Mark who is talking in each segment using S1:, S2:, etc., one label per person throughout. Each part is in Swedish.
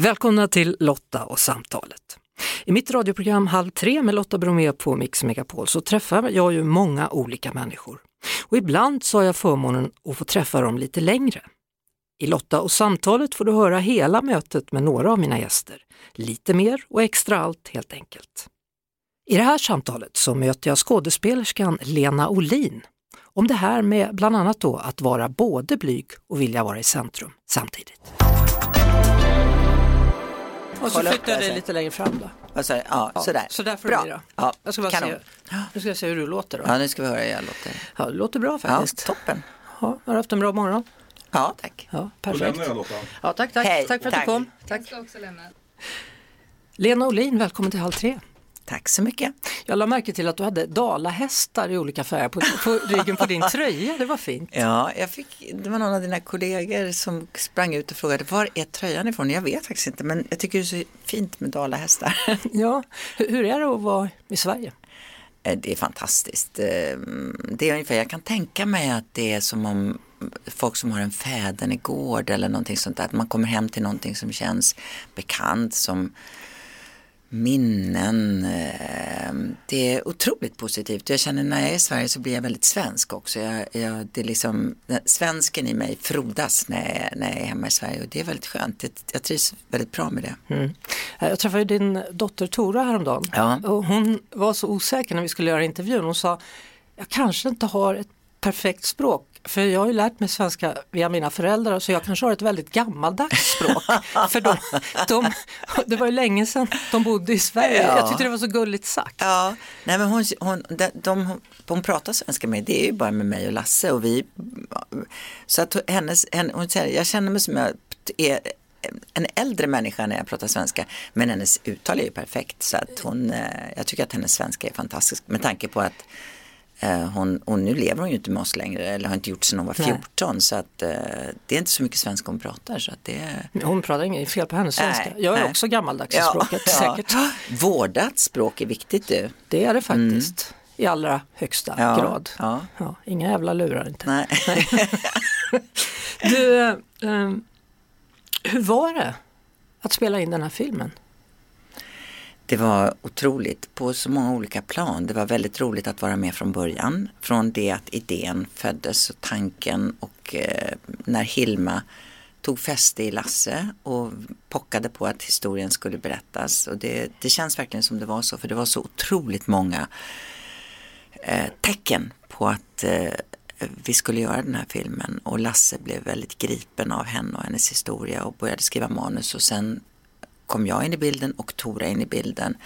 S1: Välkomna till Lotta och samtalet. I mitt radioprogram Halv tre med Lotta Bromé på Mix Megapol så träffar jag ju många olika människor. Och ibland så har jag förmånen att få träffa dem lite längre. I Lotta och samtalet får du höra hela mötet med några av mina gäster. Lite mer och extra allt helt enkelt. I det här samtalet så möter jag skådespelerskan Lena Olin om det här med bland annat då att vara både blyg och vilja vara i centrum samtidigt. Och så flyttar jag dig lite längre fram då.
S2: Sa jag? Ja, sådär.
S1: Så där får
S2: Bra.
S1: det bli då.
S2: Ja,
S1: Jag ska bara
S2: kanon.
S1: se, nu ska jag se hur du låter då.
S2: Ja, nu ska vi höra hur jag låter.
S1: Ja, det låter bra
S2: Ja,
S1: faktiskt.
S2: toppen.
S1: Ja, har du haft en bra morgon?
S2: Ja, tack.
S1: Ja,
S3: Då
S1: perfekt.
S3: lämnar jag Lotta.
S1: Ja, tack, tack.
S2: Hej,
S1: tack för att
S2: tack.
S1: du kom.
S4: Jag ska också lämna.
S1: Lena Olin, välkommen till Halv tre.
S2: Tack så mycket.
S1: Jag la märke till att du hade dalahästar i olika färger på, på ryggen på din tröja, det var fint.
S2: Ja, jag fick, det var någon av dina kollegor som sprang ut och frågade var är tröjan ifrån? Jag vet faktiskt inte, men jag tycker det är så fint med dalahästar.
S1: Ja, hur, hur är det att vara i Sverige?
S2: Eh, Det är fantastiskt. Eh, Det är ungefär, jag kan tänka mig att det är som om folk som har en fädernegård eller någonting sånt där, att man kommer hem till någonting som känns bekant som minnen. Eh, Det är otroligt positivt. Jag känner när jag är i Sverige så blir jag väldigt svensk också. Jag, jag, det är liksom, svensken i mig frodas när jag, när jag är hemma i Sverige och det är väldigt skönt. Jag, jag trivs väldigt bra med det.
S1: Mm. Jag träffade din dotter Tora häromdagen
S2: Ja.
S1: och hon var så osäker när vi skulle göra intervjun. Hon sa, jag kanske inte har ett perfekt språk för jag har ju lärt mig svenska via mina föräldrar så jag kanske har ett väldigt gammaldags språk. för de, de, det var ju länge sedan de bodde i Sverige.
S2: Ja.
S1: Jag tyckte det var så gulligt sagt.
S2: Ja, nej men hon, hon, de, de, hon pratar svenska med, det är ju bara med mig och Lasse och vi, så att hennes, henne, hon säger, jag känner mig som jag är en äldre människa när jag pratar svenska, men hennes uttal är ju perfekt så att hon, eh, jag tycker att hennes svenska är fantastisk med tanke på att hon, och nu lever hon ju inte med oss längre eller har inte gjort sedan hon var
S1: Nej.
S2: 14 så att eh, det är inte så mycket svenska hon pratar så att det är
S1: Hon pratar inget fel på hennes svenska.
S2: Nej,
S1: jag är
S2: nej.
S1: också gammaldags i språket säkert.
S2: Vårdat språk är viktigt du.
S1: Det är det faktiskt. I allra högsta
S2: Ja,
S1: grad.
S2: ja.
S1: Ja, inga jävla lurar inte.
S2: Nej.
S1: Du, eh, eh, hur var det att spela in den här filmen?
S2: Det var otroligt på så många olika plan. Det var väldigt roligt att vara med från början. Från det att idén föddes och tanken och eh, när Hilma tog fäste i Lasse och pockade på att historien skulle berättas. Och det, det känns verkligen som det var så för det var så otroligt många eh, tecken på att eh, vi skulle göra den här filmen och Lasse blev väldigt gripen av henne och hennes historia och började skriva manus och sen kom jag in i bilden och Tora in i bilden.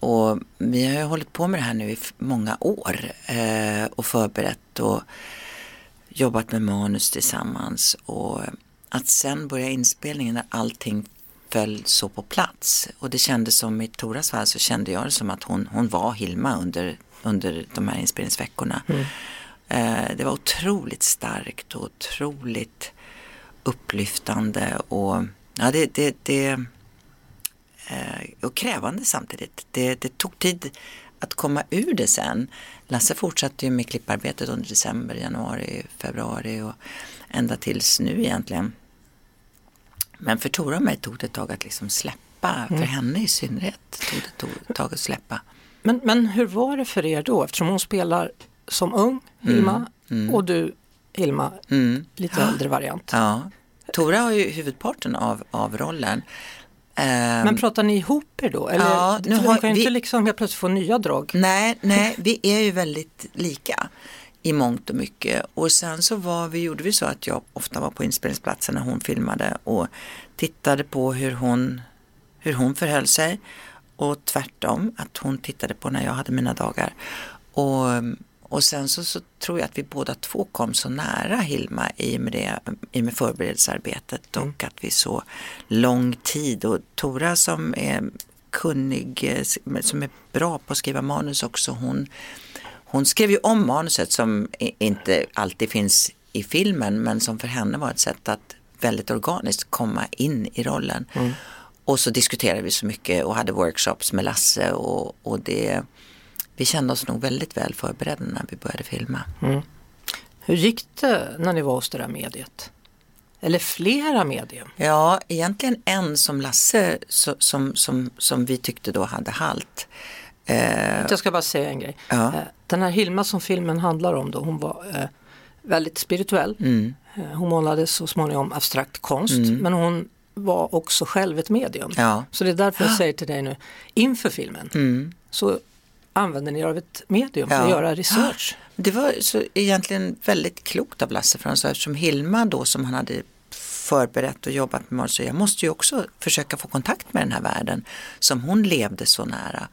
S2: Och vi har ju hållit på med det här nu i många år eh, och förberett och jobbat med manus tillsammans och att sen börja inspelningen när allting föll så på plats och det kändes som i Toras fall så kände jag det som att hon, hon var Hilma under, under de här inspelningsveckorna. Eh, det var otroligt starkt och otroligt upplyftande och ja, det, det, det och krävande samtidigt. Det, det tog tid att komma ur det sen. Lasse fortsatte ju med klipparbetet under december, januari, februari och ända tills nu egentligen. Men för Tora och mig tog det ett tag att liksom släppa, för henne i synnerhet tog det tog ett tag att släppa.
S1: Men, men hur var det för er då eftersom hon spelar som ung Hilma och du Hilma
S2: Mm.
S1: lite äldre variant.
S2: Ja. Tora har ju huvudparten av, av rollen. Ehm,
S1: Men pratar ni ihop er då? Eller,
S2: Ja, nu har
S1: kan ju
S2: vi-
S1: inte liksom helt plötsligt få nya drag.
S2: Nej, nej, vi är ju väldigt lika i mångt och mycket. Och sen så var vi, gjorde vi så att jag ofta var på inspelningsplatsen när hon filmade och tittade på hur hon, hur hon förhöll sig. Och tvärtom, att hon tittade på när jag hade mina dagar. Och, och sen så, så tror jag att vi båda två kom så nära Hilma i och med, det, i med förberedelsearbetet och att vi så lång tid. Och Tora som är kunnig, eh, som är bra på att skriva manus också, hon, hon skrev ju om manuset som inte alltid finns i filmen men som för henne var ett sätt att väldigt organiskt komma in i rollen. Och så diskuterade vi så mycket och hade workshops med Lasse och, och det, vi kände oss nog väldigt väl förberedda när vi började filma.
S1: Hur gick det när ni var hos det där mediet? eller flera medium?
S2: Ja, egentligen en som Lasse som, som, som vi tyckte då hade halt.
S1: Eh, jag ska bara säga en grej. Ja. Eh, den här Hilma som filmen handlar om då, hon var eh, väldigt spirituell. Mm. Hon målade så småningom abstrakt konst mm. men hon var också själv ett medium. Ja. Så det är därför jag säger till dig nu, inför filmen mm. så använder ni er av ett medium för ja. att göra research.
S2: Det var så egentligen väldigt klokt av Lasse sa eftersom Hilma då som han hade förberett och jobbat med så jag måste ju också försöka få kontakt med den här världen som hon levde så nära.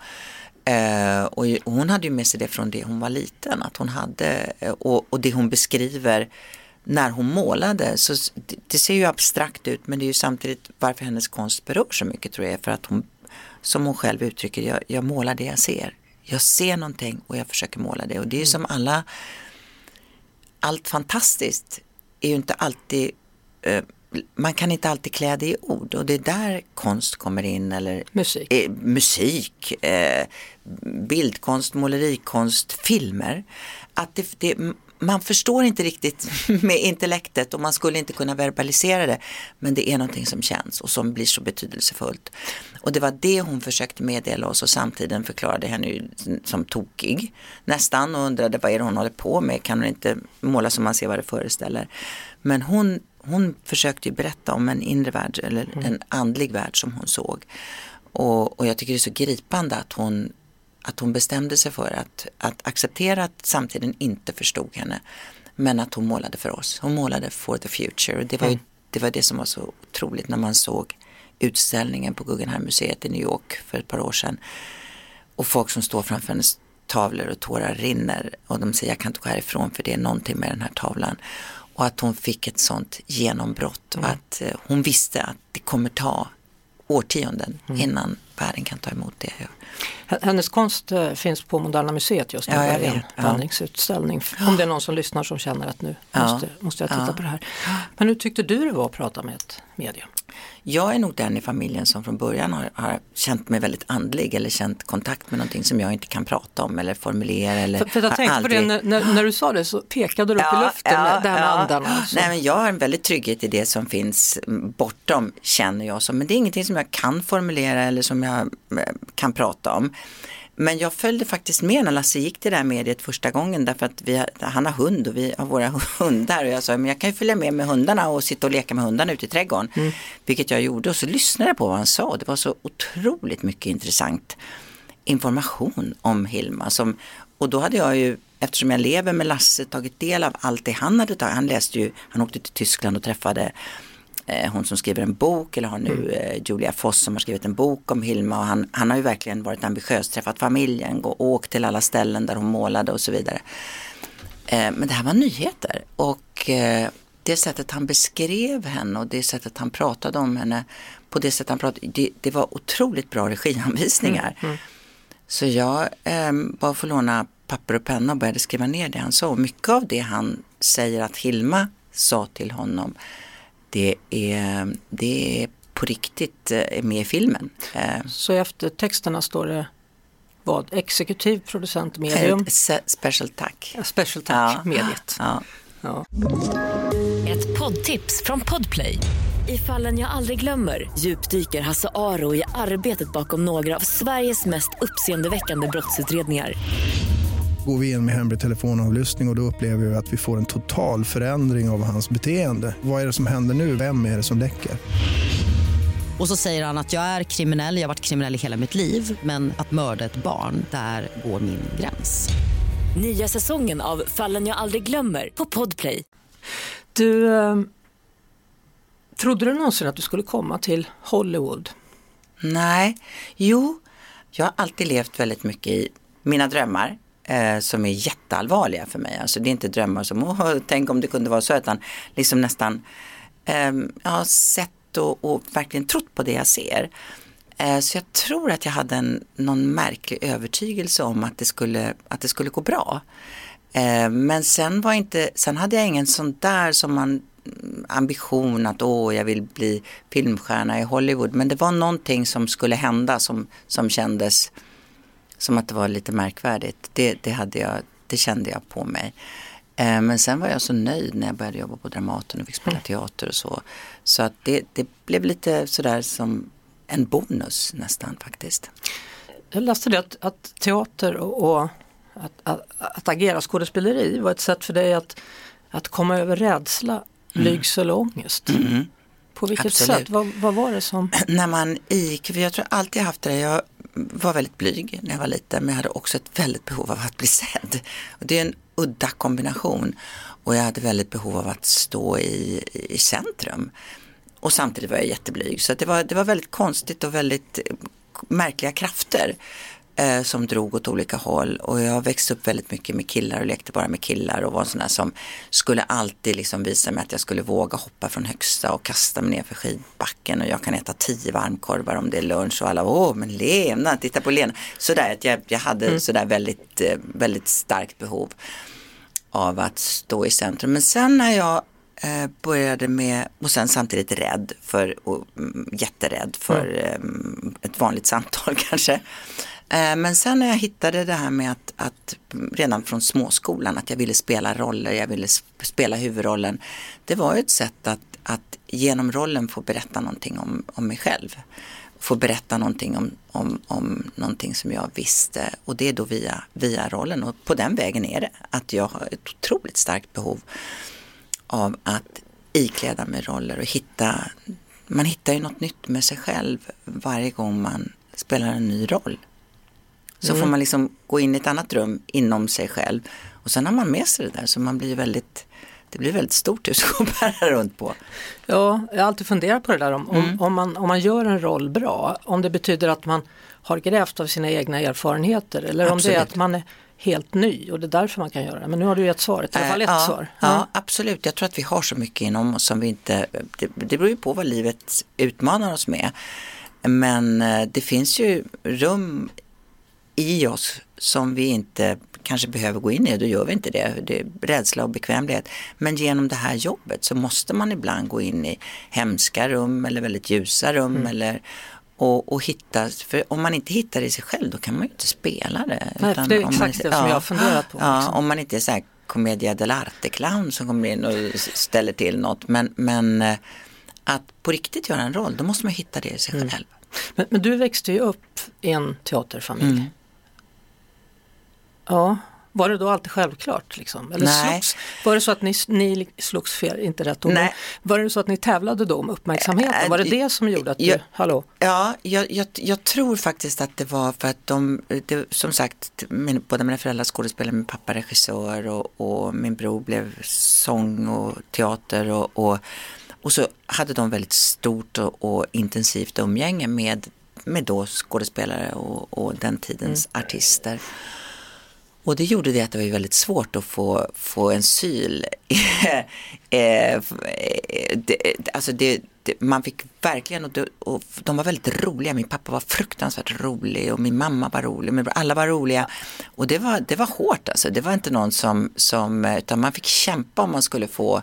S2: Eh, och hon hade ju med sig det från det hon var liten, att hon hade, eh, och, och det hon beskriver när hon målade, så det, det, ser ju abstrakt ut men det är ju samtidigt varför hennes konst berör så mycket tror jag, för att hon, som hon själv uttrycker, jag, jag målar det jag ser. Jag ser någonting och jag försöker måla det och det är ju mm. som alla, allt fantastiskt är ju inte alltid eh, man kan inte alltid klä det i ord och det är där konst kommer in eller
S1: musik,
S2: eh, musik eh, bildkonst, målerikonst, filmer. Att det, det, man förstår inte riktigt med intellektet och man skulle inte kunna verbalisera det. Men det är någonting som känns och som blir så betydelsefullt. Och det var det hon försökte meddela oss och samtidigt förklarade henne som tokig nästan och undrade vad är det hon håller på med, kan hon inte måla som man ser vad det föreställer. Men hon, hon försökte berätta om en inre värld eller en andlig värld som hon såg. Och, och jag tycker det är så gripande att hon att hon bestämde sig för att, att acceptera att samtiden inte förstod henne. Men att hon målade för oss. Hon målade for the future. Det var, ju, mm. det var det som var så otroligt när man såg utställningen på Guggenheim-museet i New York för ett par år sedan. Och folk som står framför hennes tavlor och tårar rinner och de säger jag kan inte gå härifrån för det är någonting med den här tavlan. Och att hon fick ett sånt genombrott mm. och att eh, hon visste att det kommer ta årtionden mm. innan världen kan ta emot det.
S1: Hennes konst eh, finns på Moderna Museet just nu, ja, en vandringsutställning. Ja. Om det är någon som lyssnar som känner att nu ja. måste, måste jag titta på det här. Men hur tyckte du det var att prata med ett medium?
S2: Jag är nog den i familjen som från början har, har, känt mig väldigt andlig eller känt kontakt med någonting som jag inte kan prata om eller formulera. Eller
S1: för, för jag tänkte aldrig... på det, när, när, du sa det så pekade du upp ja, i luften ja, det här med ja. andarna.
S2: Nej, men jag har en väldigt trygghet i det som finns bortom känner jag som, men det är ingenting som jag kan formulera eller som jag eh, kan prata om. Men jag följde faktiskt med när Lasse gick till det här mediet första gången därför att vi, han har hund och vi har våra hundar och jag sa men jag kan ju följa med med hundarna och sitta och leka med hundarna ute i trädgården. Mm. Vilket jag gjorde och så lyssnade jag på vad han sa och det var så otroligt mycket intressant information om Hilma. Som, och då hade jag ju, eftersom jag lever med Lasse, tagit del av allt det han hade tagit. Han läste ju, han åkte till Tyskland och träffade Eh, hon som skriver en bok eller har nu mm. Eh, Julia Foss som har skrivit en bok om Hilma och han, han har ju verkligen varit ambitiös, träffat familjen, gå, åkt till alla ställen där hon målade och så vidare. Eh, men det här var nyheter och det sättet han beskrev henne och det sättet han pratade om henne på det sättet han pratade, det, det var otroligt bra regianvisningar. Mm. Mm. Så jag eh, bara får låna papper och penna och började skriva ner det han sa. Och mycket av det han säger att Hilma sa till honom det är, det är på riktigt eh, med i filmen.
S1: Eh, Så i eftertexterna står det vad? Exekutiv producent medium?
S2: Special tack.
S1: special tack, ja. mediet. Ja.
S3: Ja. Ett poddtips från Podplay. I fallen jag aldrig glömmer djupdyker Hasse Aro i arbetet bakom några av Sveriges mest uppseendeväckande brottsutredningar
S4: går vi in med hemlig telefonavlyssning och, och då upplever vi att vi får en total förändring av hans beteende. Vad är det som händer nu? Vem är det som läcker?
S5: Och så säger han att jag är kriminell, jag har varit kriminell i hela mitt liv men att mörda ett barn, där går min gräns.
S3: Nya säsongen av Fallen jag aldrig glömmer på Podplay.
S1: Du, eh, trodde du någonsin att du skulle komma till Hollywood?
S2: Nej, jo, jag har alltid levt väldigt mycket i mina drömmar eh, som är jätteallvarliga för mig. Alltså det är inte drömmar som, åh, tänk om det kunde vara så, utan liksom nästan, eh, jag har sett och, och, verkligen trott på det jag ser. Eh, så jag tror att jag hade en, någon märklig övertygelse om att det skulle, att det skulle gå bra. Eh, men sen, var inte, sen hade jag ingen sån där som man mm, ambition att åh, jag vill bli filmstjärna i Hollywood. Men det var någonting som skulle hända som, som kändes som att det var lite märkvärdigt. Det, det, hade jag, det kände jag på mig. Eh, men sen var jag så nöjd när jag började jobba på Dramaten och fick spela teater och så. Så att det, det blev lite sådär som en bonus nästan faktiskt.
S1: Jag läste det att, att teater och, och att, att, att, agera skådespeleri var ett sätt för dig att, att komma över rädsla, blygsel och ångest.
S2: Mm.
S1: På vilket
S2: Absolut.
S1: sätt? Vad, vad var det som...
S2: När man gick, för jag tror alltid haft det, jag var väldigt blyg när jag var liten men jag hade också ett väldigt behov av att bli sedd. Och det är en udda kombination och jag hade väldigt behov av att stå i, i centrum. Och samtidigt var jag jätteblyg så det, var, det var väldigt konstigt och väldigt märkliga krafter eh, som drog åt olika håll och jag växte upp väldigt mycket med killar och lekte bara med killar och var en sån där som skulle alltid liksom visa mig att jag skulle våga hoppa från högsta och kasta mig ner för skidbacken och jag kan äta tio varmkorvar om det är lunch och alla, åh men Lena, titta på Lena. Sådär att jag, jag hade mm. sådär väldigt, eh, väldigt starkt behov av att stå i centrum. Men sen när jag eh, började med, och sen samtidigt rädd för, och, mm, jätterädd för mm. eh, ett vanligt samtal kanske. Eh, men sen när jag hittade det här med att, att, redan från småskolan att jag ville spela roller, jag ville spela huvudrollen. Det var ju ett sätt att, att genom rollen få berätta någonting om, om mig själv. Få berätta någonting om, om, om någonting som jag visste och det är då via, via rollen och på den vägen är det att jag har ett otroligt starkt behov av att ikläda mig roller och hitta, man hittar ju något nytt med sig själv varje gång man spelar en ny roll. Så mm. får man liksom gå in i ett annat rum inom sig själv. Och sen har man med sig det där så man blir väldigt det blir väldigt stort hus att bära runt på.
S1: Ja, jag har alltid funderat på det där om, mm. om, om, man, om man gör en roll bra, om det betyder att man har grävt av sina egna erfarenheter eller Absolut. om det är att man är helt ny och det är därför man kan göra det. Men nu har du gett svaret, i alla fall ett
S2: ja,
S1: svar.
S2: Ja. ja. absolut. Jag tror att vi har så mycket inom oss som vi inte, det, det beror ju på vad livet utmanar oss med. Men eh, det finns ju rum i oss som vi inte kanske behöver gå in i då gör vi inte det. Det är rädsla och bekvämlighet. Men genom det här jobbet så måste man ibland gå in i hemska rum eller väldigt ljusa rum mm. eller och, och hitta, för om man inte hittar det i sig själv då kan man ju inte spela det.
S1: Nej, det är exakt det som ja, jag har funderat på.
S2: Ja, om man inte är så här commedia dell'arte-clown som kommer in och ställer till något. Men, men eh, att på riktigt göra en roll, då måste man hitta det i sig mm. själv.
S1: Men, men, du växte ju upp i en teaterfamilj. Mm. Ja, var det då alltid självklart? Liksom? Eller
S2: Nej.
S1: Slogs, var det så att ni, ni slogs fel, inte rätt ord, Nej. var det så att ni tävlade då om uppmärksamheten? Var det det som gjorde att du,
S2: jag,
S1: hallå?
S2: Ja, jag, jag, jag, tror faktiskt att det var för att de, det, som sagt, min, båda mina föräldrar skådespelade, min pappa regissör och, och, min bror blev sång och teater och, och, och så hade de väldigt stort och, och intensivt umgänge med, med då skådespelare och, och den tidens mm. artister. Och det gjorde det att det var väldigt svårt att få, få en syl. Eh, alltså det, det, man fick verkligen, och, det, och de var väldigt roliga. Min pappa var fruktansvärt rolig och min mamma var rolig. Alla var roliga. Och det var, det var hårt alltså. Det var inte någon som, som, utan man fick kämpa om man skulle få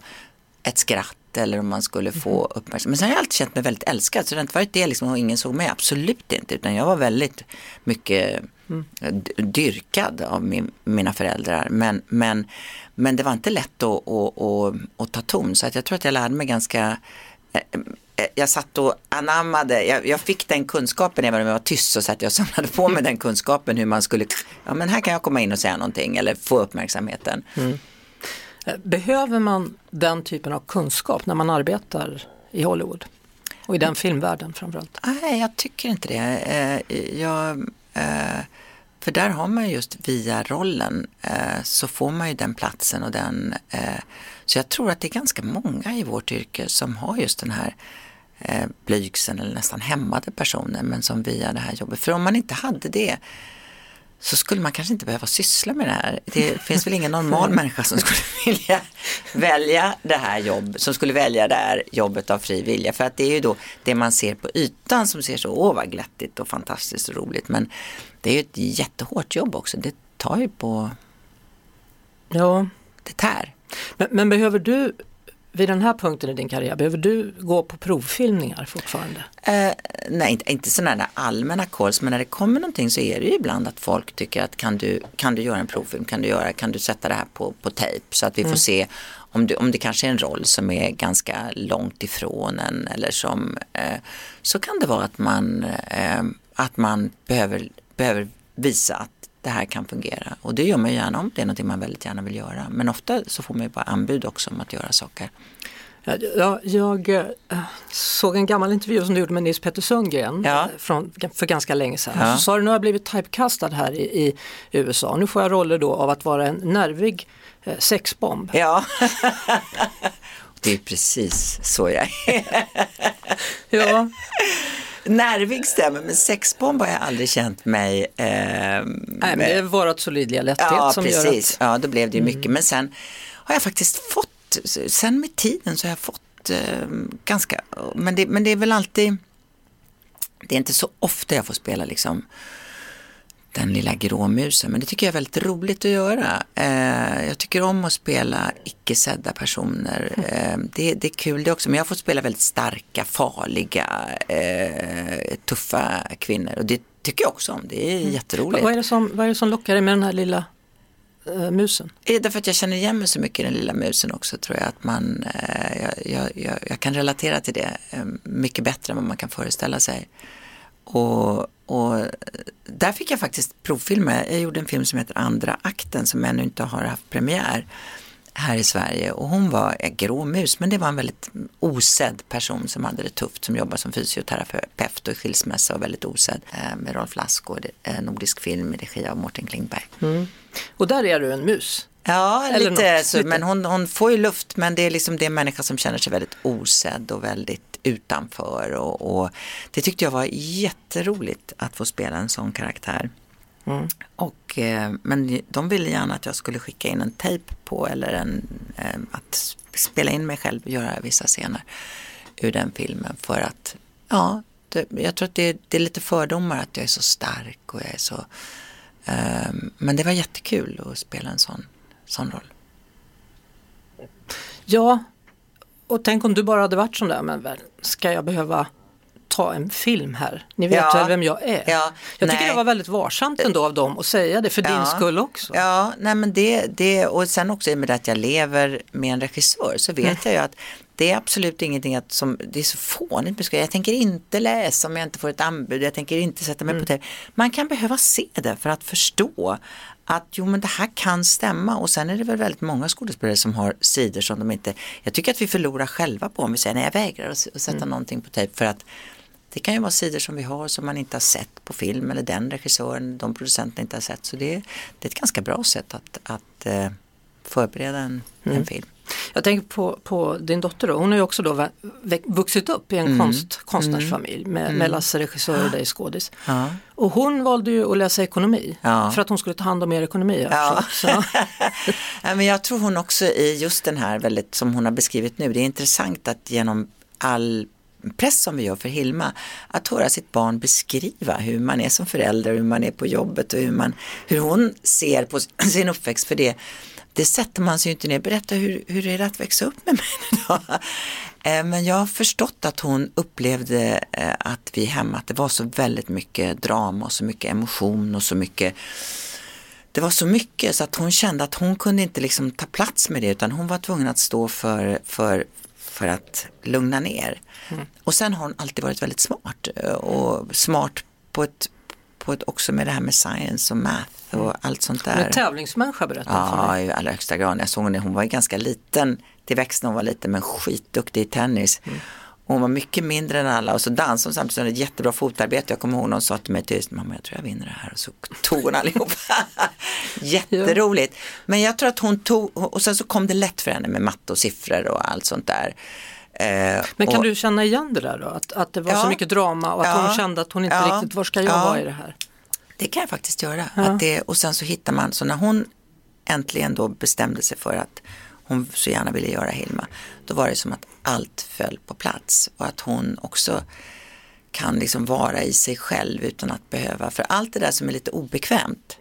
S2: ett skratt eller om man skulle få mhm. uppmärksamhet. Men sen har jag alltid känt mig väldigt älskad så det har inte varit det liksom och ingen såg mig, absolut inte. Utan jag var väldigt mycket mm. dyrkad av min, mina föräldrar. Men, men, men det var inte lätt att, att, att, att ta ton så att jag tror att jag lärde mig ganska eh, eh, jag satt och anammade, jag, jag, fick den kunskapen även om jag var tyst så satt jag och samlade på mig den kunskapen hur man skulle, ja men här kan jag komma in och säga någonting eller få uppmärksamheten. Mm.
S1: Eh, behöver man den typen av kunskap när man arbetar i Hollywood? Och i den filmvärlden framförallt?
S2: Nej, jag tycker inte det. Jag, för där har man just via rollen eh, så får man ju den platsen och den. Eh, så jag tror att det är ganska många i vårt yrke som har just den här eh, blygseln eller nästan hämmade personen men som via det här jobbet. För om man inte hade det så skulle man kanske inte behöva syssla med det här. Det finns väl ingen normal människa som skulle vilja välja det här jobbet, som skulle välja det här jobbet av fri vilja. För att det är ju då det man ser på ytan som ser så, åh vad glättigt och fantastiskt och roligt. Men det är ju ett jättehårt jobb också. Det tar ju på,
S1: ja.
S2: det tär.
S1: Men, men behöver du vid den här punkten i din karriär, behöver du gå på provfilmningar fortfarande?
S2: Eh, nej, inte, inte sådana allmänna calls, men när det kommer någonting så är det ju ibland att folk tycker att kan du, kan du göra en provfilm, kan du, göra, kan du sätta det här på, på tejp? Så att vi får se om det, om det kanske är en roll som är ganska långt ifrån en eller som eh, så kan det vara att man, eh, att man behöver, behöver visa att det här kan fungera. Och det gör man gärna om det är någonting man väldigt gärna vill göra. Men ofta så får man ju bara anbud också om att göra saker.
S1: Ja, jag, jag eh, såg en gammal intervju som du gjorde med Nils Petter Sundgren
S2: Ja.
S1: eh, från, för ganska länge sedan.
S2: Ja.
S1: Så sa du, nu har jag blivit typecastad här i, i USA. Nu får jag roller då av att vara en nervig eh, sexbomb.
S2: Ja, det är precis så jag är.
S1: Ja,
S2: Nervig stämmer, men sexbomb har jag aldrig känt mig. Eh,
S1: nej, men det är vårat solidliga lätthet
S2: ja,
S1: som
S2: precis.
S1: gör att...
S2: Ja, då blev det ju mycket. Men sen har jag faktiskt fått, sen med tiden så har jag fått eh, ganska, men det, men det är väl alltid, det är inte så ofta jag får spela liksom den lilla gråmusen, men det tycker jag är väldigt roligt att göra. Eh, jag tycker om att spela icke sedda personer. Eh, det, det är kul det också, men jag har fått spela väldigt starka, farliga, eh, tuffa kvinnor och det tycker jag också om. Det är jätteroligt.
S1: Vad är, det som, vad är det som lockar dig med den här lilla eh, musen?
S2: Det är därför att jag känner igen mig så mycket i den lilla musen också tror jag att man, eh, jag, jag, jag, jag kan relatera till det eh, mycket bättre än vad man kan föreställa sig. Och, och där fick jag faktiskt provfilma, jag gjorde en film som heter Andra akten som ännu inte har haft premiär här i Sverige och hon var en grå mus men det var en väldigt osedd person som hade det tufft som jobbar som fysioterapeut och i skilsmässa och väldigt osedd eh, med Rolf Lassgård, eh, nordisk film i regi av Mårten Klingberg. Mm.
S1: Och där är du en mus.
S2: Ja,
S1: Eller
S2: lite
S1: något,
S2: så, men hon, hon får ju luft men det är liksom det är en människa som känner sig väldigt osedd och väldigt utanför och, och det tyckte jag var jätteroligt att få spela en sån karaktär. Och, eh, men de ville gärna att jag skulle skicka in en tejp på eller en, eh, att spela in mig själv och göra vissa scener ur den filmen för att ja, det, jag tror att det, det är lite fördomar att jag är så stark och jag är så eh, men det var jättekul att spela en sån, sån roll.
S1: Ja, och tänk om du bara hade varit sån där, men väl, ska jag behöva ta en film här? Ni vet
S2: Ja.
S1: väl vem jag är?
S2: Ja,
S1: jag tycker
S2: nej.
S1: det var väldigt varsamt ändå av dem att säga det för din
S2: Ja.
S1: skull också.
S2: Ja, nej men det, det och sen också i och med att jag lever med en regissör så vet
S1: Mm.
S2: jag ju att det är absolut ingenting att som, det är så fånigt skoj. Jag tänker inte läsa om jag inte får ett anbud, jag tänker inte sätta mig
S1: Mm.
S2: på tv. Man kan behöva se det för att förstå att jo men det här kan stämma och sen är det väl väldigt många skådespelare som har sidor som de inte, jag tycker att vi förlorar själva på om vi säger nej jag vägrar att, att sätta
S1: Mm.
S2: någonting på tejp för att det kan ju vara sidor som vi har som man inte har sett på film eller den regissören, de producenterna inte har sett. Så det, det är ett ganska bra sätt att, att eh, förbereda en,
S1: Mm.
S2: en film.
S1: Jag tänker på, på din dotter då, hon har ju också då vuxit upp i en
S2: Mm.
S1: konst, konstnärsfamilj med, med Lasse regissör och dig skådis.
S2: Ja.
S1: Och hon valde ju att läsa ekonomi
S2: Ja.
S1: för att hon skulle ta hand om er ekonomi.
S2: Ja. Ja, men jag tror hon också i just den här väldigt som hon har beskrivit nu, det är intressant att genom all press som vi gör för Hilma, att höra sitt barn beskriva hur man är som förälder, hur man är på jobbet och hur, man, hur hon ser på sin uppväxt. För det, det sätter man sig ju inte ner. Berätta hur, hur är det att växa upp med mig då? Eh, Men jag har förstått att hon upplevde eh, att vi hemma, att det var så väldigt mycket drama och så mycket emotion och så mycket det var så mycket så att hon kände att hon kunde inte liksom ta plats med det utan hon var tvungen att stå för, för, för att lugna ner. Och sen har hon alltid varit väldigt smart eh, och smart på ett, på ett också med det här med science och math och allt sånt
S1: hon
S2: där.
S1: är tävlingsmänniska berättade hon för
S2: Ja,
S1: mig.
S2: i allra högsta grad. Jag såg henne, hon var ju ganska liten till växten, hon var liten men skitduktig i tennis. Och hon var mycket mindre än alla och så dansade hon samtidigt som ett jättebra fotarbete. Jag kommer ihåg någon sa till mig tyst, mamma jag tror jag vinner det här och så tog hon allihop. Jätteroligt. Men jag tror att hon tog, och sen så kom det lätt för henne med matte och siffror och allt sånt där. Eh,
S1: Men kan
S2: och,
S1: du känna igen det där då? Att, att det var så
S2: Ja.
S1: mycket drama och att
S2: Ja.
S1: hon kände att hon inte
S2: Ja.
S1: riktigt, var ska jag
S2: Ja.
S1: vara i det här?
S2: Det kan jag faktiskt göra. Att det, och sen så hittar man, så när hon äntligen då bestämde sig för att hon så gärna ville göra Hilma, då var det som att allt föll på plats och att hon också kan liksom vara i sig själv utan att behöva, för allt det där som är lite obekvämt,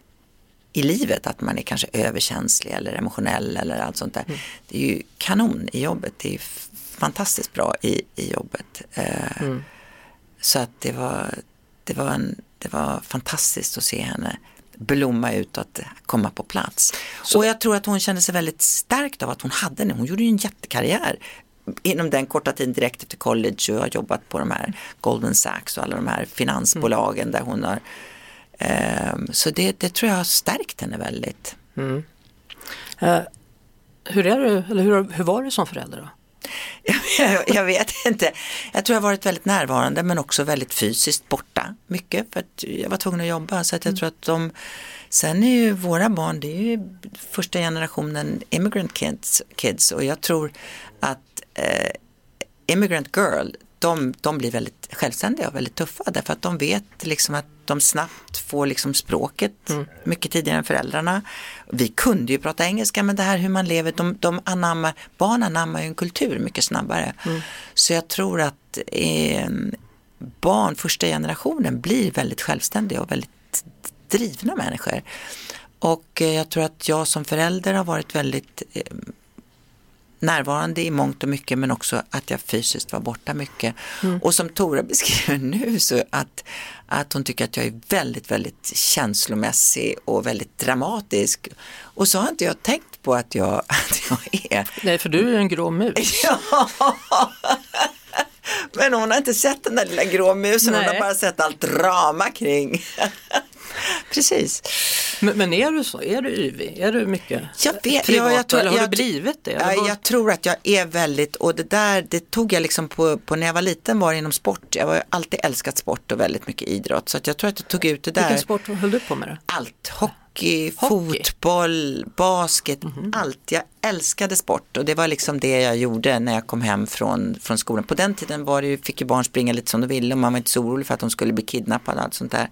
S2: i livet, att man är kanske överkänslig eller emotionell eller allt sånt där. Det är ju kanon i jobbet, det är fantastiskt bra i, i jobbet. Eh, Så att det var, det, var en, det var fantastiskt att se henne blomma ut och att komma på plats. Och jag tror att hon kände sig väldigt stärkt av att hon hade det. Hon gjorde ju en jättekarriär inom den korta tiden direkt efter college och har jobbat på de här Goldman Sachs och alla de här finansbolagen där hon har ehm, så det, det tror jag har stärkt henne väldigt.
S1: Eh, hur, är du, eller hur, hur var du som förälder då?
S2: Jag, jag vet inte. Jag tror jag varit väldigt närvarande men också väldigt fysiskt borta mycket för att jag var tvungen att jobba. Så att jag tror att de, sen är ju våra barn, det är ju första generationen immigrant kids, kids och jag tror att eh, immigrant girl, de, de blir väldigt självständiga och väldigt tuffa därför att de vet liksom att de snabbt får liksom språket mycket tidigare än föräldrarna. Vi kunde ju prata engelska men det här hur man lever, de, de anammar, barn anammar ju en kultur mycket snabbare. Så jag tror att eh, barn, första generationen, blir väldigt självständiga och väldigt drivna människor. Och eh, jag tror att jag som förälder har varit väldigt eh, närvarande i mångt och mycket men också att jag fysiskt var borta mycket. Och som Tora beskriver nu så att, att hon tycker att jag är väldigt, väldigt känslomässig och väldigt dramatisk. Och så har inte jag tänkt på att jag, att jag är.
S1: Nej, för du är en grå mus.
S2: Ja. Men hon har inte sett den där lilla grå musen, hon
S1: Nej.
S2: har bara sett allt drama kring. Precis.
S1: Men, men är du så? Är du yvig? Är du mycket
S2: Jag vet,
S1: privat?
S2: ja, jag tror,
S1: eller har
S2: jag,
S1: du blivit det? Eller
S2: Ja,
S1: vad-
S2: jag tror att jag är väldigt, och det där det tog jag liksom på, på när jag var liten var inom sport. Jag har alltid älskat sport och väldigt mycket idrott. Så att jag tror att jag tog ut det där.
S1: Vilken sport höll du på med då?
S2: Allt, hockey,
S1: Hockey.
S2: fotboll, basket,
S1: Mhm.
S2: allt. Jag älskade sport och det var liksom det jag gjorde när jag kom hem från, från skolan. På den tiden var det ju, fick ju barn springa lite som de ville och man var inte så orolig för att de skulle bli kidnappade och allt sånt där.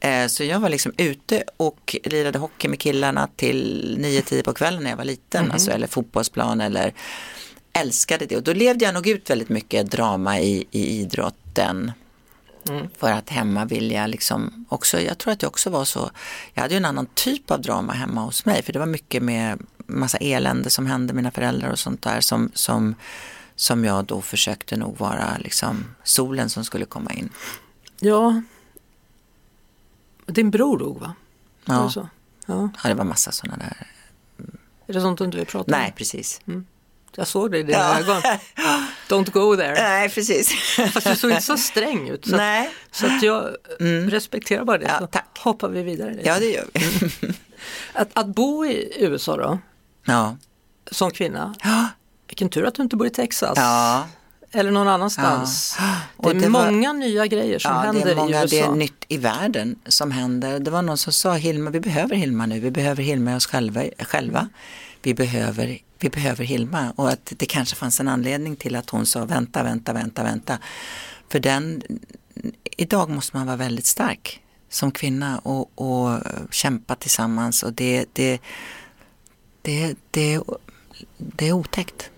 S2: Eh, Så jag var liksom ute och lirade hockey med killarna till 9-10 på kvällen när jag var liten, alltså, eller fotbollsplan eller älskade det. Och då levde jag nog ut väldigt mycket drama i, i idrotten. För att hemma vill jag liksom också, jag tror att jag också var så, jag hade ju en annan typ av drama hemma hos mig för det var mycket med massa elände som hände mina föräldrar och sånt där som, som, som jag då försökte nog vara liksom solen som skulle komma in.
S1: Ja, din bror dog va?
S2: Ja,
S1: det så? Ja.
S2: ja det var massa sådana där,
S1: Är det sånt du inte vill prata om?
S2: nej precis.
S1: Jag såg det i dina
S2: Ja.
S1: ögon. Don't go there.
S2: Nej precis.
S1: Fast du såg inte så sträng ut. Så, att,
S2: Nej,
S1: så att jag respekterar bara det.
S2: Ja,
S1: så
S2: tack.
S1: hoppar vi vidare. Lite.
S2: ja det gör vi.
S1: Att, att bo i USA då,
S2: Ja,
S1: som kvinna,
S2: ja,
S1: vilken tur att du inte bor i Texas.
S2: ja.
S1: Eller någon annanstans.
S2: Ja.
S1: Det är
S2: Och det var-
S1: många nya grejer som
S2: Ja,
S1: händer
S2: det är många,
S1: i USA.
S2: det är nytt i världen som händer. Det var någon som sa Hilma, vi behöver Hilma nu, vi behöver Hilma i oss själva. själva. Vi, behöver, vi behöver Hilma och att det kanske fanns en anledning till att hon sa vänta, vänta, vänta, vänta. För den, idag måste man vara väldigt stark som kvinna och, och kämpa tillsammans och det, det, det, det, det är otäckt,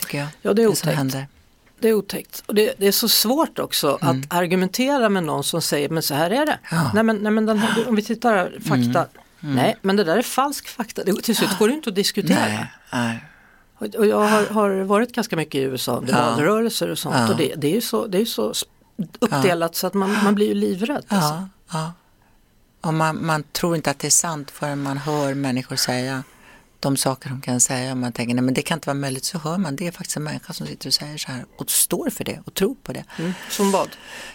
S2: tycker jag.
S1: Ja, det är otäckt.
S2: händer.
S1: Det är otäckt. Och det, det är så svårt också att argumentera med någon som säger men så här är det.
S2: Ja.
S1: Nej, men, nej, men den här, om vi tittar här, fakta. Nej, men det där är falsk fakta. Det, till slut går det inte att diskutera.
S2: Nej, nej.
S1: Och, och jag har, har varit ganska mycket i USA under
S2: Ja.
S1: valrörelser och sånt.
S2: Ja.
S1: Och det, det är ju så, det är så uppdelat så att man, man blir ju livrädd. Alltså.
S2: Och man, man tror inte att det är sant förrän man hör människor säga de saker de kan säga. Och man tänker, nej men det kan inte vara möjligt. Så hör man, det är faktiskt en människa som sitter och säger så här och står för det och tror på det.
S1: Mm. Som vad?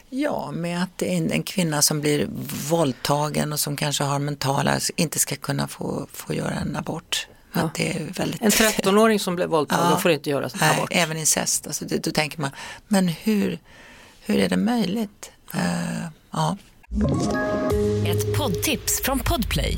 S2: Ja, med att det är en, en kvinna som blir våldtagen och som kanske har mentala, inte ska kunna få, få göra en abort. Att det är väldigt...
S1: En 13-åring som blev våldtagen
S2: Ja.
S1: får inte göra en
S2: Nej,
S1: abort.
S2: även incest. Alltså, det, då tänker man, men hur, hur är det möjligt? Eh, ja.
S3: Ett poddtips från Podplay.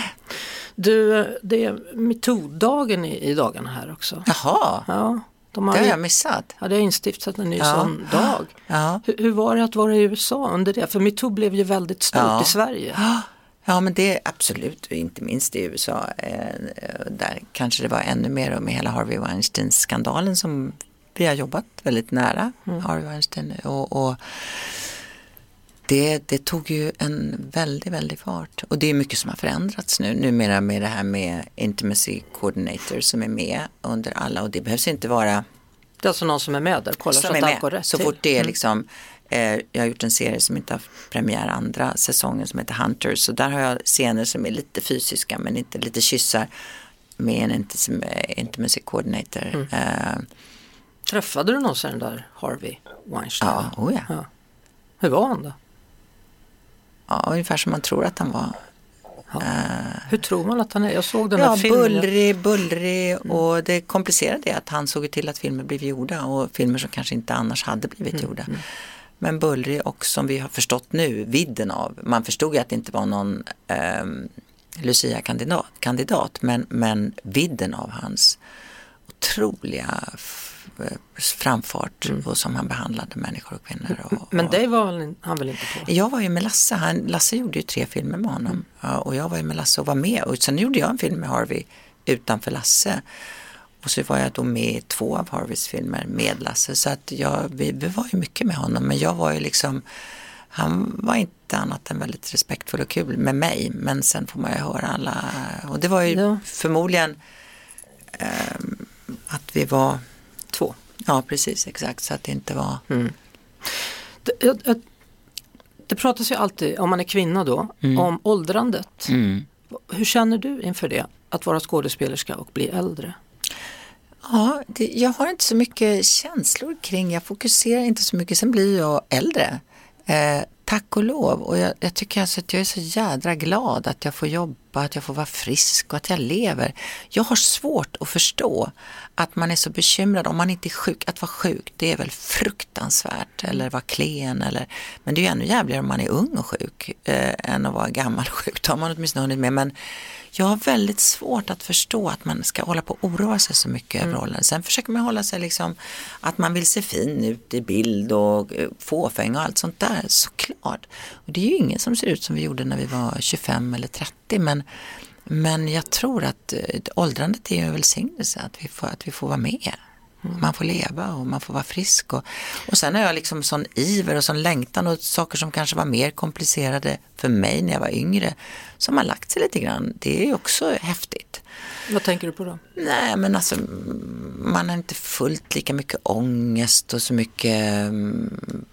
S1: Du, det är metoo-dagen i, i dagarna här också.
S2: Jaha,
S1: Ja, de
S2: det
S1: har,
S2: har
S1: ju-
S2: jag missat.
S1: ja, det har instiftat en ny
S2: Ja.
S1: sån dag.
S2: Ja.
S1: Hur, hur var det att vara i USA under det? För metoo blev ju väldigt stort
S2: Ja.
S1: i Sverige.
S2: Ja men det är absolut, inte minst i USA. Eh, där kanske det var ännu mer med hela Harvey Weinstein-skandalen som vi har jobbat väldigt nära Harvey Weinstein. Och, och det, det tog ju en väldigt, väldigt fart. Och det är mycket som har förändrats nu. Numera med det här med Intimacy Coordinator som är med under alla. Och det behövs inte vara
S1: Det är alltså någon som är med där, kollar så att allt går rätt
S2: Så fort det är
S1: Mm.
S2: liksom, eh, jag har gjort en serie som inte har premiär andra säsongen som heter Hunters. Så där har jag scener som är lite fysiska men inte lite kyssar med en intim- intimacy coordinator.
S1: Mm.
S2: Eh,
S1: Träffade du någonsin den där Harvey Weinstein?
S2: ja, oh ja.
S1: Ja. Hur var han då?
S2: Ja, ungefär som man tror att han var.
S1: Hur tror man att han är? Jag såg den här
S2: Ja,
S1: filmen.
S2: bullrig, bullrig och det komplicerade är att han såg till att filmer blev gjorda och filmer som kanske inte annars hade blivit gjorda. Men bullrig och som vi har förstått nu, vidden av. Man förstod ju att det inte var någon ehm, Lucia-kandidat, kandidat, men, men vidden av hans otroliga eh, framfart och som han behandlade människor och kvinnor. Och,
S1: Men det var väl han väl inte på?
S2: jag var ju med Lasse, han, Lasse gjorde ju tre filmer med honom. Ja, och jag var ju med Lasse och var med. Och sen gjorde jag en film med Harvey utanför Lasse. Och så var jag då med i två av Harveys filmer med Lasse. Så att jag, vi, vi var ju mycket med honom. Men jag var ju liksom han var inte annat än väldigt respektfull och kul med mig. Men sen får man ju höra alla och det var ju
S1: Ja.
S2: förmodligen ehm, att vi var
S1: Två.
S2: ja precis exakt så att det inte var
S1: Det, jag, det pratas ju alltid, om man är kvinna då, om åldrandet.
S2: mm.
S1: Hur känner du inför det? Att vara skådespelerska och bli äldre?
S2: Ja, det, jag har inte så mycket känslor kring, jag fokuserar inte så mycket, sen blir jag äldre. Eh, tack och lov och jag, jag tycker alltså att jag är så jädra glad att jag får jobba, att jag får vara frisk och att jag lever. Jag har svårt att förstå att man är så bekymrad om man inte är sjuk. Att vara sjuk det är väl fruktansvärt eller vara klen eller men det är ju ännu jävligare om man är ung och sjuk eh, än att vara gammal och sjuk. Då har man åtminstone hunnit med men jag har väldigt svårt att förstå att man ska hålla på och oroa sig så mycket över åldern. Sen försöker man hålla sig liksom att man vill se fin ut i bild och eh, fåfäng och allt sånt där, såklart. Och det är ju ingen som ser ut som vi gjorde när vi var 25 eller 30 men, men jag tror att eh, åldrandet är en välsignelse att vi får, att vi får vara med. Man får leva och man får vara frisk. Och, och sen har jag liksom sån iver och sån längtan och saker som kanske var mer komplicerade för mig när jag var yngre som har lagt sig lite grann. Det är också häftigt.
S1: Vad tänker du på då?
S2: Nej men alltså man har inte fullt lika mycket ångest och så mycket mm,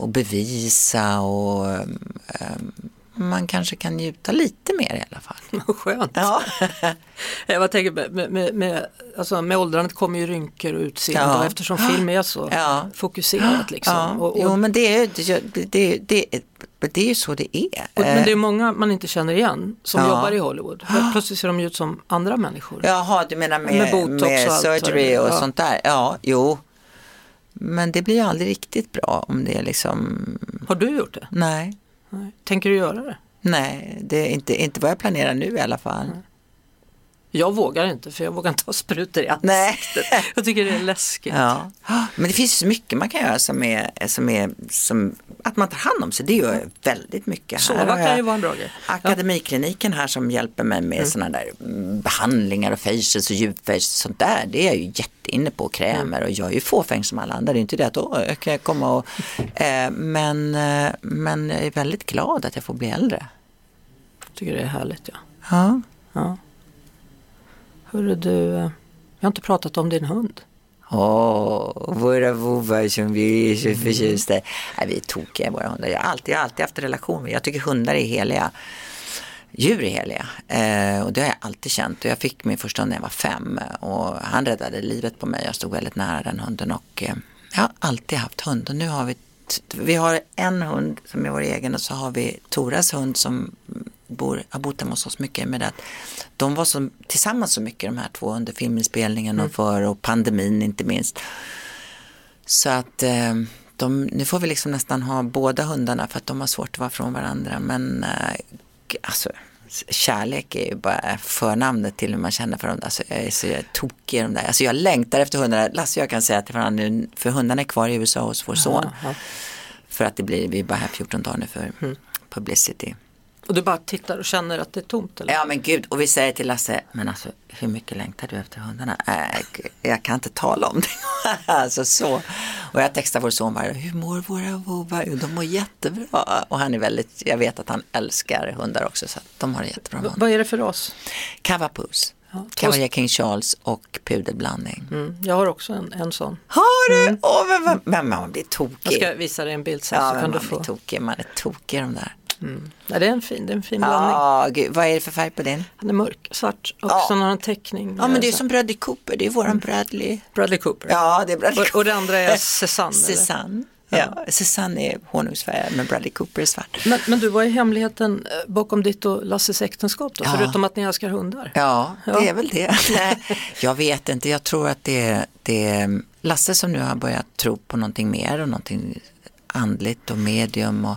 S2: att bevisa och mm, man kanske kan njuta lite mer i alla fall.
S1: Skönt.
S2: Ja,
S1: Jag tänker med, med, med, alltså med åldrandet kommer ju rynkor och utseende
S2: Ja.
S1: och eftersom film är så
S2: Ja.
S1: fokuserat liksom.
S2: ja.
S1: Och, och,
S2: jo men det är, det, det, det, det är ju så det är.
S1: och, men det är många man inte känner igen som
S2: Ja.
S1: jobbar i Hollywood. Helt Plötsligt ser de ut som andra människor.
S2: Jaha, du menar med,
S1: Med
S2: med,
S1: botox och vad det
S2: surgery och
S1: Ja.
S2: sånt där? Ja, jo. Men det blir aldrig riktigt bra om det är liksom,
S1: Har du gjort det?
S2: nej.
S1: Nej. Tänker du göra det?
S2: Nej, det är inte, inte vad jag planerar nu i alla fall.
S1: Jag vågar inte för jag vågar inte ha sprutor i ansiktet.
S2: Nej.
S1: Jag tycker det är läskigt.
S2: Ja. Men det finns så mycket man kan göra som är, som är som, att man tar hand om sig. Det gör väldigt mycket. Här har
S1: kan ju vara en bra grej.
S2: Akademikliniken här som hjälper mig med sådana där mm, behandlingar och facials och djupfacials och sånt där. Det är ju jätteinne på, krämer och jag är ju fåfäng som alla andra. Det är inte det att då kan jag komma och, eh, men, eh, men jag är väldigt glad att jag får bli äldre.
S1: Jag tycker det är härligt ja.
S2: Ja.
S1: ja. Hörru du, eh, jag har inte pratat om din hund.
S2: Åh, våra vovvar som vi är så förtjusta i. Vi är tokiga i våra hundar. Jag har alltid, jag har alltid haft en relation med. Jag tycker hundar är heliga. Djur är heliga. Eh, och det har jag alltid känt. Och jag fick min första hund när jag var fem. Och han räddade livet på mig. Jag stod väldigt nära den hunden. Och eh, jag har alltid haft hund. Och nu har vi, vi har en hund som är vår egen. Och så har vi Toras hund som bor, har bott hemma hos oss mycket. Med att de var så, tillsammans så mycket de här två under filminspelningen och för och pandemin inte minst. Så att eh, de, nu får vi liksom nästan ha båda hundarna för att de har svårt att vara från varandra. Men eh, alltså, kärlek är ju bara förnamnet till hur man känner för dem. Alltså, jag är så tokig i de där. Alltså, jag längtar efter hundarna. Lasse och jag kan säga till varandra nu, för hundarna är kvar i USA hos vår son.
S1: Jaha.
S2: För att det blir, vi är bara här 14 dagar nu för
S1: Mm.
S2: publicity.
S1: Och du bara tittar och känner att det är tomt eller?
S2: Ja men gud, och vi säger till Lasse, men alltså hur mycket längtar du efter hundarna? Äh, jag kan inte tala om det. alltså så. Och jag textar vår son bara, hur mår våra vovvar? De mår jättebra. Och han är väldigt, jag vet att han älskar hundar också så de har det jättebra med
S1: vad är det för ras?
S2: Cavapus,
S1: Ja,
S2: Cavalier King Charles och pudelblandning.
S1: Mm, jag har också en, en sån.
S2: Har du? Åh, men, men, men man blir tokig.
S1: Jag ska visa dig en bild sen
S2: ja,
S1: så kan du
S2: man
S1: få.
S2: blir tokig. Man är tokig de där.
S1: Nej, det är en fin, det är en fin blandning.
S2: Ja, gud, vad är det för färg på din?
S1: Han är mörk, svart och
S2: Ja.
S1: sen har han teckning.
S2: Ja, men det är som Bradley Cooper. Det är våran Bradley.
S1: Bradley Cooper.
S2: Ja, det är Bradley
S1: Och, och det andra är Cézanne.
S2: Cézanne. Ja, Cézanne är honungsfärgad men Bradley Cooper är svart.
S1: Men, men du, vad är hemligheten eh, bakom ditt och Lasses äktenskap då?
S2: Ja.
S1: Förutom att ni älskar hundar?
S2: Ja,
S1: Ja.
S2: det är väl det. Nej, jag vet inte, jag tror att det är, det är Lasse som nu har börjat tro på någonting mer och någonting andligt och medium. Och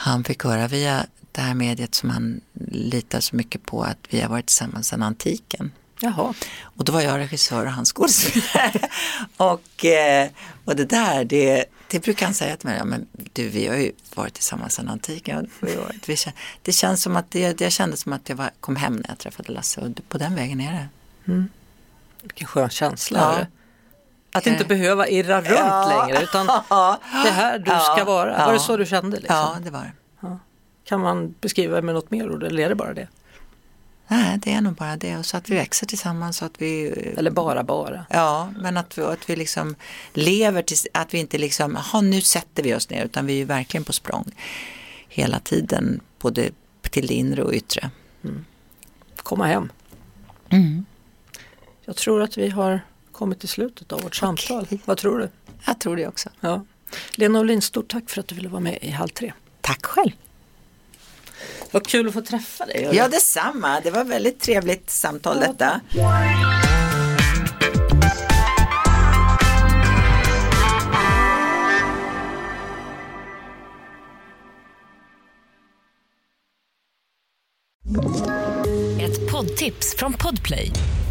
S2: han fick höra via det här mediet som han litar så mycket på att vi har varit tillsammans sedan antiken.
S1: Jaha,
S2: Och då var jag regissör och han skådespelare. och, eh, och det där, det, det brukar han säga till mig, ja, men du vi har ju varit tillsammans sedan antiken. Det vi känns som att det, det kändes som att jag var, kom hem när jag träffade Lasse och på den vägen är det.
S1: vilken skön känsla.
S2: Ja.
S1: Det? Att inte behöva irra runt
S2: Ja.
S1: längre utan det är här du
S2: Ja.
S1: ska vara. Var det så du kände? Liksom?
S2: Ja, det var det.
S1: Kan man beskriva med något mer ord eller är det bara det?
S2: Nej, det är nog bara det. Och så att vi växer tillsammans så att vi
S1: Eller bara bara?
S2: Ja, men att vi, att vi liksom lever tills, att vi inte liksom, jaha nu sätter vi oss ner, utan vi är ju verkligen på språng hela tiden, både till det inre och yttre.
S1: Komma hem.
S2: Mm.
S1: Jag tror att vi har kommit till slutet av vårt samtal. Vad tror du?
S2: Jag tror det också.
S1: Ja. Lena Olin, stort tack för att du ville vara med i Halv tre.
S2: Tack själv.
S1: Vad kul att få träffa dig.
S2: Ja, detsamma. Det var väldigt trevligt samtal detta.
S3: Ett poddtips från Podplay.